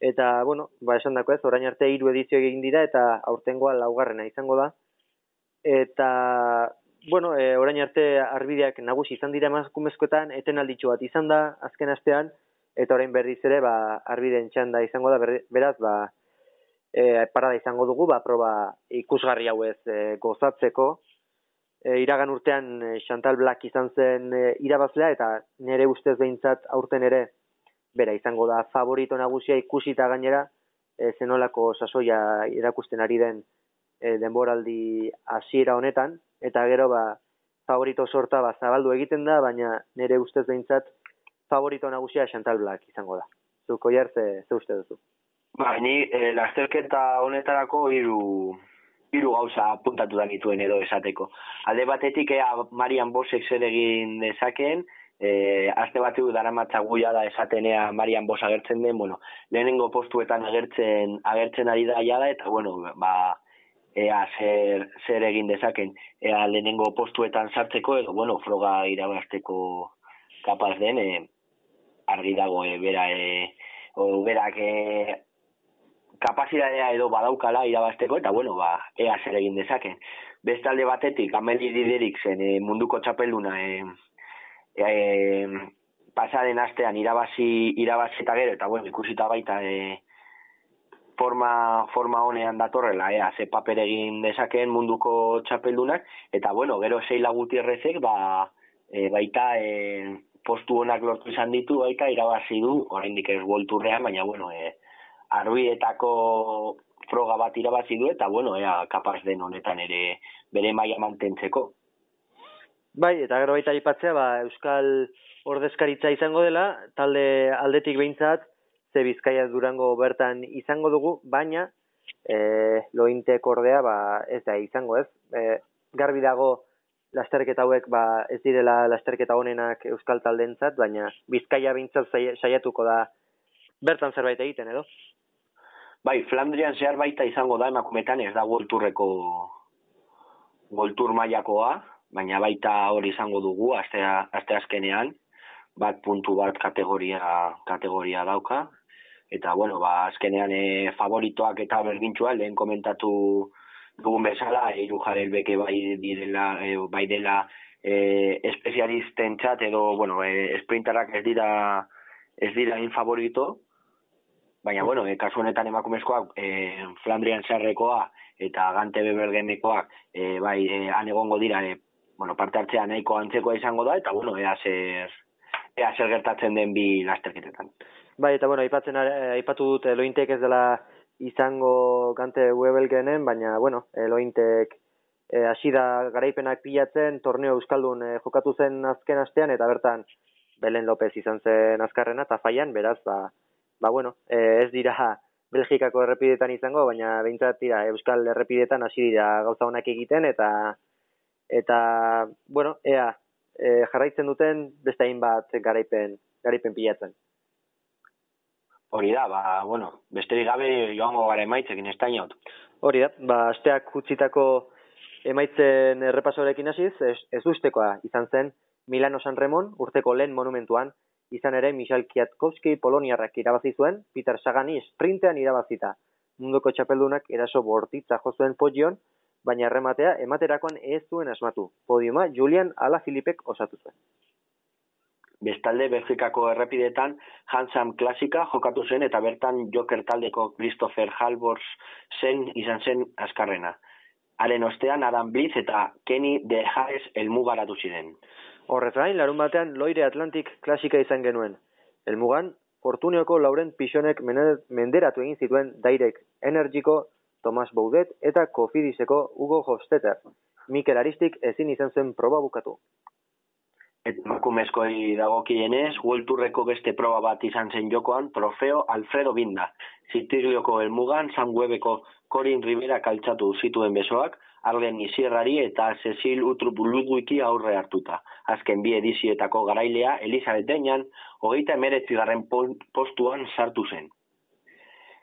Eta, bueno, ba, esan dako ez, orain arte hiru edizio egin dira eta aurtengoa laugarrena izango da. Eta, bueno, e, orain arte arbideak nagusi izan dira emakumezkoetan, eten alditxo bat izan da azken astean, eta orain berriz ere, ba, arbideen txanda izango da, beraz, ba, e, parada izango dugu, ba, proba ikusgarri hau ez e, gozatzeko. E, iragan urtean Chantal Black izan zen e, irabazlea, eta nire ustez behintzat aurten ere, bera izango da favorito nagusia ikusita gainera e, zenolako sasoia erakusten ari den e, denboraldi hasiera honetan. Eta gero ba favorito sorta ba zabaldu egiten da baina nire ustez behintzat favorito nagusia Chantal Black izango da. Zuko jartze ze uste duzu? Ba, ni e, lasterketa honetarako hiru hiru gauza puntatu da nituen edo esateko. Alde batetik ea Marian Bosek zer egin dezakeen, e, aste batu dara matzaguia da esatenea Marian Bos agertzen den, bueno, lehenengo postuetan agertzen agertzen ari da jada, eta bueno, ba, ea zer, zer egin dezaken, ea lehenengo postuetan sartzeko, edo, bueno, froga irabazteko kapaz den, e, argi dago, e, bera, e, o, berak, e, kapazitatea edo badaukala irabazteko, eta bueno, ba, ea zer egin dezaken. Bestalde batetik, ameli diderik zen e, munduko txapelduna, e, e, pasaren astean irabazi irabazi eta gero eta bueno ikusita baita e, forma forma honean datorrela ea ze paper egin dezakeen munduko txapeldunak eta bueno gero Seila Gutierrezek ba e, baita e, postu honak lortu izan ditu baita irabazi du oraindik ez volturrean baina bueno e, arbietako froga bat irabazi du eta bueno ea kapaz den honetan ere bere maila mantentzeko Bai, eta gero baita aipatzea, ba, Euskal ordezkaritza izango dela, talde aldetik behintzat, ze Bizkaia Durango bertan izango dugu, baina e, lointek ordea ba, ez da izango ez. E, garbi dago lasterketa hauek ba, ez direla lasterketa honenak euskal taldentzat, baina bizkaia bintzat saiatuko da bertan zerbait egiten edo? Bai, Flandrian zehar baita izango da emakumetan ez da golturreko goltur mailakoa, baina baita hori izango dugu aste, aste azkenean, bat puntu bat kategoria kategoria dauka, eta bueno, ba, azkenean e, favoritoak eta berdintxua, lehen komentatu dugun bezala, eiru jarel beke bai direla, e, bai dela e, espezialisten txat, edo, bueno, e, sprinterak ez dira ez dira in favorito, baina, bueno, e, kasu honetan emakumezkoak, e, Flandrian zerrekoa, eta gante bebergenekoak, e, bai, e, anegongo dira, e, bueno, parte hartzea nahiko antzekoa izango da, eta, bueno, ea zer, ea zer gertatzen den bi lasterketetan. Bai, eta bueno, aipatzen aipatu dut Elointek ez dela izango gante Webelgenen, baina bueno, Elointek eh hasi da garaipenak pilatzen, torneo euskaldun e, jokatu zen azken astean eta bertan Belen López izan zen azkarrena ta faian, beraz ba ba bueno, e, ez dira Belgikako errepidetan izango, baina beintzat dira euskal errepidetan hasi dira gauza honak egiten eta eta bueno, ea e, jarraitzen duten beste hainbat garaipen garaipen pilatzen. Hori da, ba, bueno, besterik gabe joango gara emaitzekin estainot. Hori da, ba, asteak utzitako emaitzen errepasorekin hasiz, ez, ez ustekoa izan zen Milano San Remon urteko lehen monumentuan, izan ere Michal Kiatkowski Poloniarrak irabazi zuen, Peter Sagani sprintean irabazita. Munduko txapeldunak eraso bortitza jozuen podion, baina errematea ematerakoan ez zuen asmatu. Podiuma Julian Ala Filipek osatu zuen. Bestalde, Belgikako errepidetan Hansam klasika jokatu zen eta bertan Joker taldeko Christopher Halbors zen izan zen azkarrena. Haren ostean Adam Blitz eta Kenny de Haes elmugaratu ziren. Horrez gain, larun batean Loire Atlantic klasika izan genuen. Elmugan, Fortuneoko Lauren Pisonek menderatu egin zituen Dairek Energiko, Tomas Boudet eta Kofidiseko Hugo Hofstetter. Mikel Aristik ezin izan zen proba bukatu. Et makumezkoi dagokienez, World beste proba bat izan zen jokoan, trofeo Alfredo Binda. Zitiglioko elmugan, San Webeko Corin Rivera kaltzatu zituen besoak, Arlen Isierrari eta Cecil Utrup Ludwiki aurre hartuta. Azken bi edizietako garailea, Elizabeth Denian, hogeita emeretzi garren postuan sartu zen.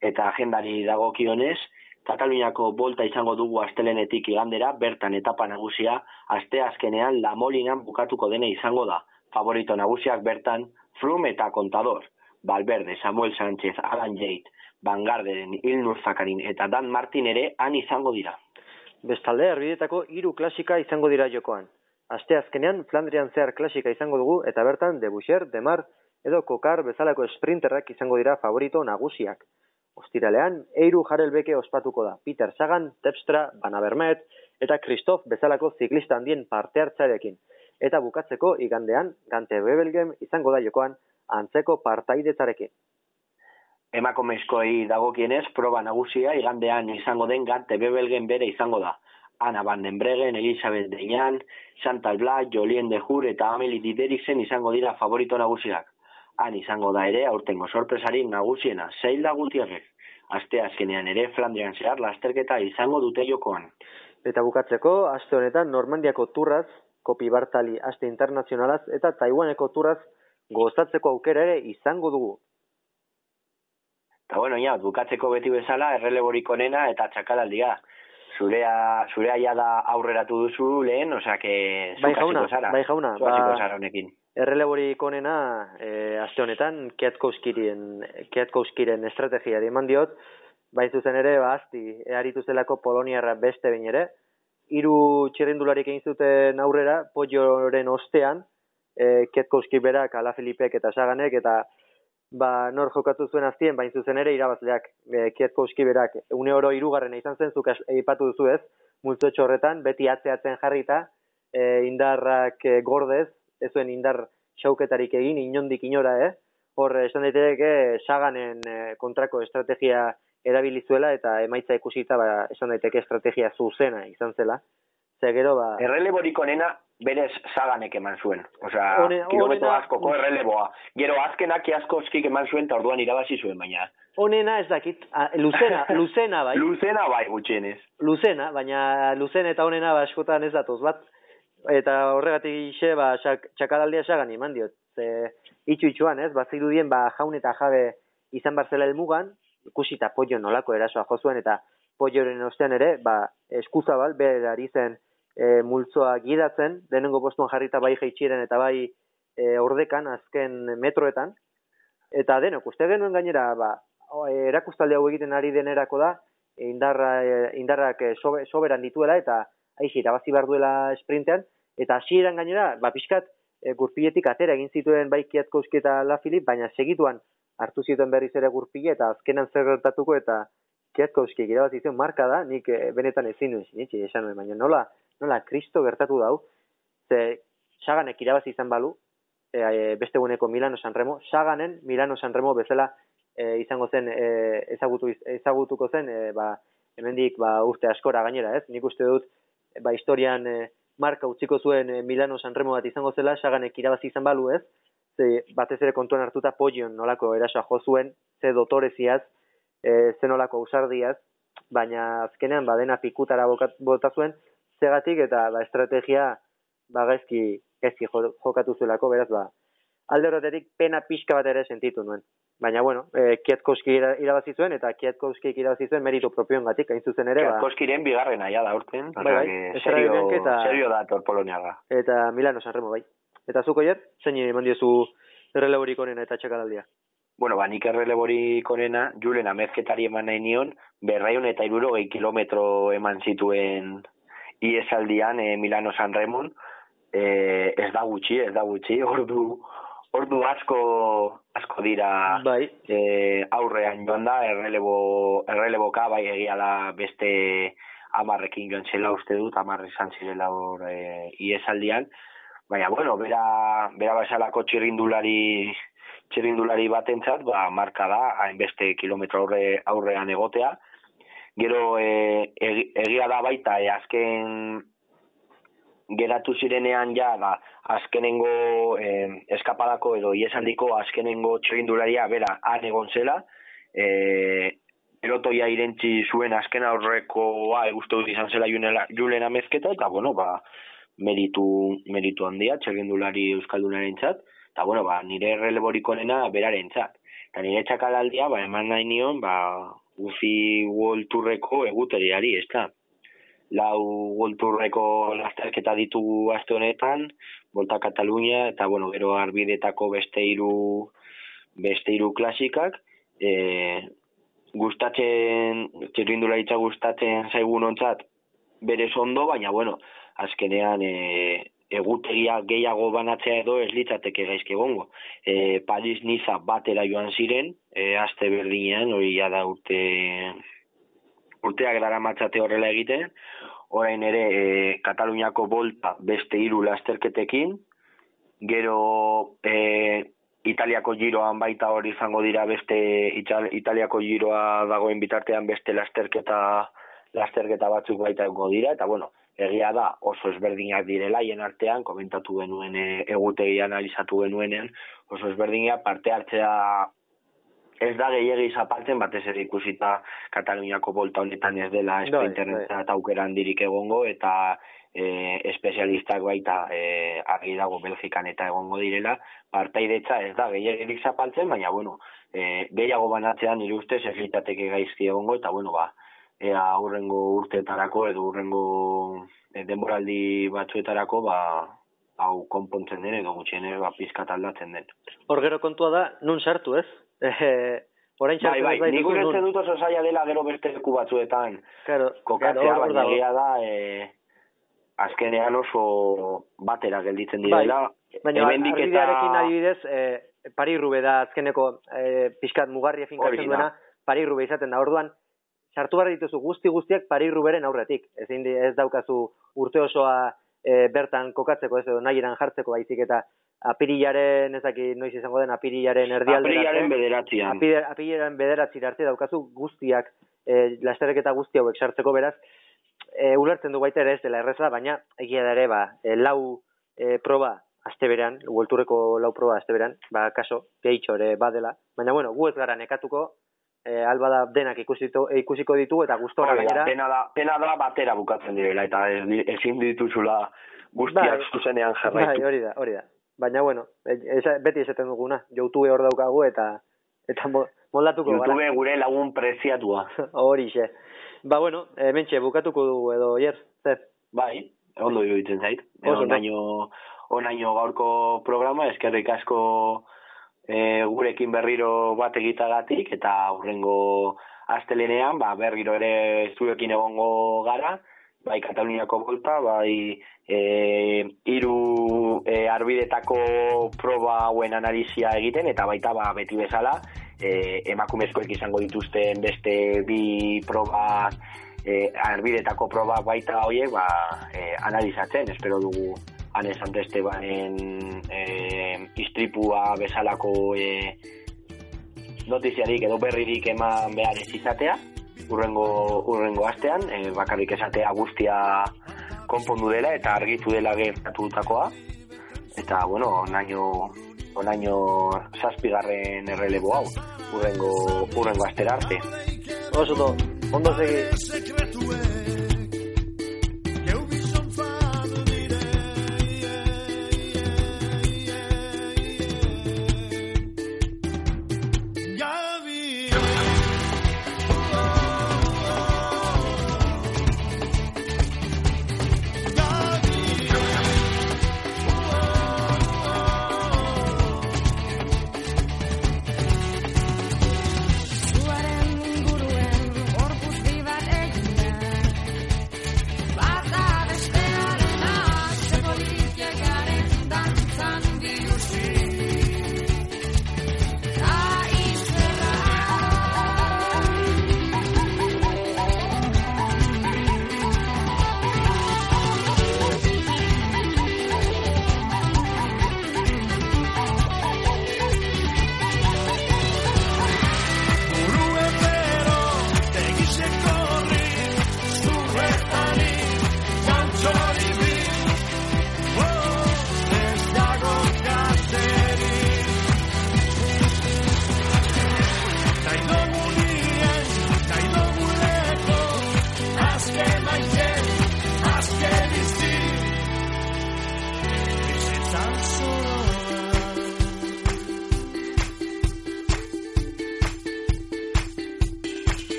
Eta agendari dagokionez, Kataluniako bolta izango dugu astelenetik igandera, bertan etapa nagusia, aste azkenean La Molinan bukatuko dene izango da. Favorito nagusiak bertan, Frum eta Contador, Valverde, Samuel Sánchez, Alan Jade, Van Ilnur Zakarin eta Dan Martin ere han izango dira. Bestalde, arbidetako hiru klasika izango dira jokoan. Aste azkenean, Flandrian zehar klasika izango dugu eta bertan, Debuxer, Demar edo Kokar bezalako sprinterrak izango dira favorito nagusiak. Ostiralean, eiru jarelbeke ospatuko da. Peter Sagan, Tepstra, Banabermet eta Kristof bezalako ziklista handien parte hartzarekin. Eta bukatzeko igandean, Gante Bebelgem izango da jokoan antzeko partaidetzarekin. Emakomezkoei dagokienez, proba nagusia igandean izango den Gante Bebelgen bere izango da. Ana Van den Bregen, Elisabeth Deñan, Chantal Blas, Jolien de Jur eta Amelie Dideriksen izango dira favorito nagusiak han izango da ere aurtengo sorpresari nagusiena, zeil da gutierrek. Aste azkenean ere Flandrian zehar lasterketa izango dute jokoan. Eta bukatzeko, aste honetan Normandiako turraz, kopi bartali aste internazionalaz, eta Taiwaneko turraz gozatzeko aukera ere izango dugu. Eta bueno, ja, bukatzeko beti bezala, erreleborik onena eta txakalaldia. Zurea, zurea ja da aurreratu duzu lehen, osea que... Bai jauna, bai jauna. Ba, honekin erreleborik onena e, aste honetan Kiatkowskiren estrategia eman diot, bain zuzen ere, ba, asti, earitu zelako Poloniarra beste bain ere, hiru txerrindularik egin zuten aurrera, Pojoren ostean, e, Kiatkowski berak, Ala Filipek eta Saganek, eta ba, nor jokatu zuen aztien, bain zuzen ere, irabazleak e, Kiatkowski berak, une oro irugarren izan zen, zuk eipatu duzu ez, multzo horretan, beti atzeatzen jarrita, e, indarrak e, gordez, ez zuen indar xauketarik egin inondik inora, eh? Hor, esan daiteke, saganen eh, kontrako estrategia erabilizuela eta emaitza ikusita, ba, esan daiteke estrategia zuzena izan zela. Ze gero, ba... Erreleborik onena, berez zaganek eman zuen. Osea, kilometro askoko erreleboa. Gero azkenak asko eskik eman zuen, eta orduan irabazi zuen, baina. Honena ez dakit, a, luzena, luzena [laughs] bai. luzena bai gutxienez. Luzena, baina luzen eta honena ba, askotan ez datoz bat. Eta horregatik xe, ba, txak, txakalaldia esagan iman diot. Ze, itxu itxuan ez, bat zirudien, ba, jaun eta jabe izan barzela elmugan, ikusi eta pollo nolako erasoa jozuen, eta polloren ostean ere, ba, eskuzabal, berari zen, e, multzoa gidatzen, denengo postuan jarrita bai jaitxiren eta bai e, ordekan azken metroetan, eta denok, uste genuen gainera, ba, erakustalde hau egiten ari denerako da, indarra, e, indarrak e, soberan dituela, eta aixi, irabazi behar duela sprintean, eta hasieran gainera, ba, pixkat, e, gurpiletik atera egin zituen bai kiatko eta la Filip, baina segituan hartu zituen berriz ere gurpile, eta azkenan zer gertatuko, eta kiatko irabazi zuen marka da, nik e, benetan ezin nuen, sinitxe, esan nuen, baina nola, nola kristo gertatu dau, ze saganek irabazi izan balu, e, e, beste guneko Milano Sanremo, saganen Milano Sanremo bezala e, izango zen, e, ezagutu, ezagutuko zen, e, ba, hemendik ba, urte askora gainera, ez? Nik uste dut, ba, historian e, marka utziko zuen e, Milano Sanremo bat izango zela, saganek irabazi izan balu, ez? Ze, batez ere kontuan hartuta polion nolako erasoa jo zuen, ze dotoreziaz, e, ze nolako ausardiaz, baina azkenean badena pikutara bota zuen, zegatik eta ba, estrategia ba, gaizki, gaizki jokatu zuelako, beraz ba, alde pena pixka bat ere sentitu nuen. Baina, bueno, e, Kietkowski irabazi zuen, eta Kietkowski irabazi zuen meritu propioen gatik, hain zuzen ere. Ba. Kietkowskiren bigarren aia da urten, bai, bai, serio, eta, serio da torpoloniaga. Eta Milano Sanremo, bai. Eta zuko jet, zein eman diozu erreleborik onena eta txakaraldia? Bueno, ba, nik erreleborik onena, Julen amezketari eman nahi nion, berraiun eta iruro gehi kilometro eman zituen iesaldian e, Milano San Remon e, ez da gutxi, ez da gutxi, ordu ordu asko asko dira bai. e, aurrean joan da, errelebo, erreleboka bai egia da beste amarrekin joan zela uste dut, amarre izan zirela hor e, iesaldian, baina bueno, bera, bera basalako txirrindulari txirrindulari batentzat, ba, marka da, hainbeste kilometro aurre, aurrean egotea, Gero e, egia da baita e, azken geratu zirenean ja ba, azkenengo e, eskapadako edo iesaldiko azkenengo txerindularia bera han egon zela e, erotoia irentzi zuen azken aurrekoa egustu dut izan zela julen amezketa eta bueno ba meritu, meritu handia txerindulari euskaldunaren txat eta bueno ba nire releboriko nena beraren txat eta nire txakalaldia ba eman nahi nion ba Uzi World Tourreko eguteriari, ez da? Lau World Tourreko lasterketa ditugu aste honetan, Volta Katalunia, eta bueno, gero arbidetako beste hiru beste hiru klasikak, e, gustatzen, txirrindula itza gustatzen zaigun ontzat, bere ondo, baina bueno, azkenean e, egutegia gehiago banatzea edo ez litzateke gaizke egongo. E, Paris Niza batera joan ziren, e, aste berdinean, hori ja da urte urteak dara matzate horrela egiten, orain ere e, Kataluniako bolta beste hiru lasterketekin, gero e, Italiako giroan baita hori izango dira beste Italiako giroa dagoen bitartean beste lasterketa lasterketa batzuk baita dira, eta bueno, egia da oso ezberdinak direla hien artean komentatu genuen e, egutegi analizatu genuenen oso ezberdinak parte hartzea ez da gehiegi zapaltzen batez ere ikusita Kataluniako bolta honetan ez dela bai, sprinterren bai. eta aukeran dirik egongo eta e, espezialistak baita e, argi dago Belgikan eta egongo direla partaidetza ez da gehiagirik zapaltzen baina bueno e, gehiago banatzean nire ustez ez litateke gaizki egongo eta bueno ba ea aurrengo urteetarako edo urrengo e, denboraldi batzuetarako ba hau konpontzen den edo gutxienez ba pizkat aldatzen den. Hor gero kontua da nun sartu, ez? Eh, orain sartu bai, bai, nik uste dut oso zaila dela gero beste leku batzuetan. Claro, kokatzea baina da, da eh azkenean oso batera gelditzen direla. Bai, baina argidearekin adibidez, eh Pari Rube da azkeneko eh pizkat mugarria finkatzen duena, Pari Rube izaten da. Orduan sartu behar dituzu guzti guztiak pari ruberen aurretik. Ez, ez daukazu urte osoa e, bertan kokatzeko ez edo nahi jartzeko baizik eta apirilaren, ezaki noiz izango den, apirilaren erdialde. Apirilaren bederatzian. Apirilaren bederatzi arte daukazu guztiak, e, lasterek eta guzti hauek sartzeko beraz, e, ulertzen du baita ere ez dela erreza, baina egia da ere, ba, e, lau e, proba azte beran, uelturreko lau proba azte beran, ba, kaso, gehitxo ere badela. Baina, bueno, gu ez gara nekatuko, e, alba da denak ikusito, ikusiko ditu eta gustora gainera. Pena da, pena da batera bukatzen direla eta ez- ezin dituzula guztiak Bai. zuzenean Bai, jarraitu. hori da, hori da. Baina, bueno, e, esa, beti esaten duguna, YouTube hor daukagu eta eta mo- moldatuko gara. YouTube gure lagun preziatua. [laughs] Hori xe. Ba, bueno, hementxe bukatuko dugu edo, jer, zer. Bai, ondo iruditzen zait. Onaino, onaino gaurko programa, eskerrik asko e, gurekin berriro bat egitagatik, eta hurrengo astelenean, ba, berriro ere estudiokin egongo gara, bai Kataluniako bolta, bai e, hiru e, arbidetako proba hauen analizia egiten, eta baita ba, beti bezala, e, emakumezkoek izango dituzten beste bi proba e, arbidetako proba baita horiek ba, e, analizatzen, espero dugu Ane Santestebanen e, istripua bezalako e, notiziarik edo berririk eman behar ez izatea, urrengo, urrengo astean, e, bakarrik esatea guztia konpondu dela eta argitu dela gertatutakoa, eta, bueno, onaino, onaino zazpigarren errelebo hau, urrengo, urrengo astera arte. Oso ondo segi.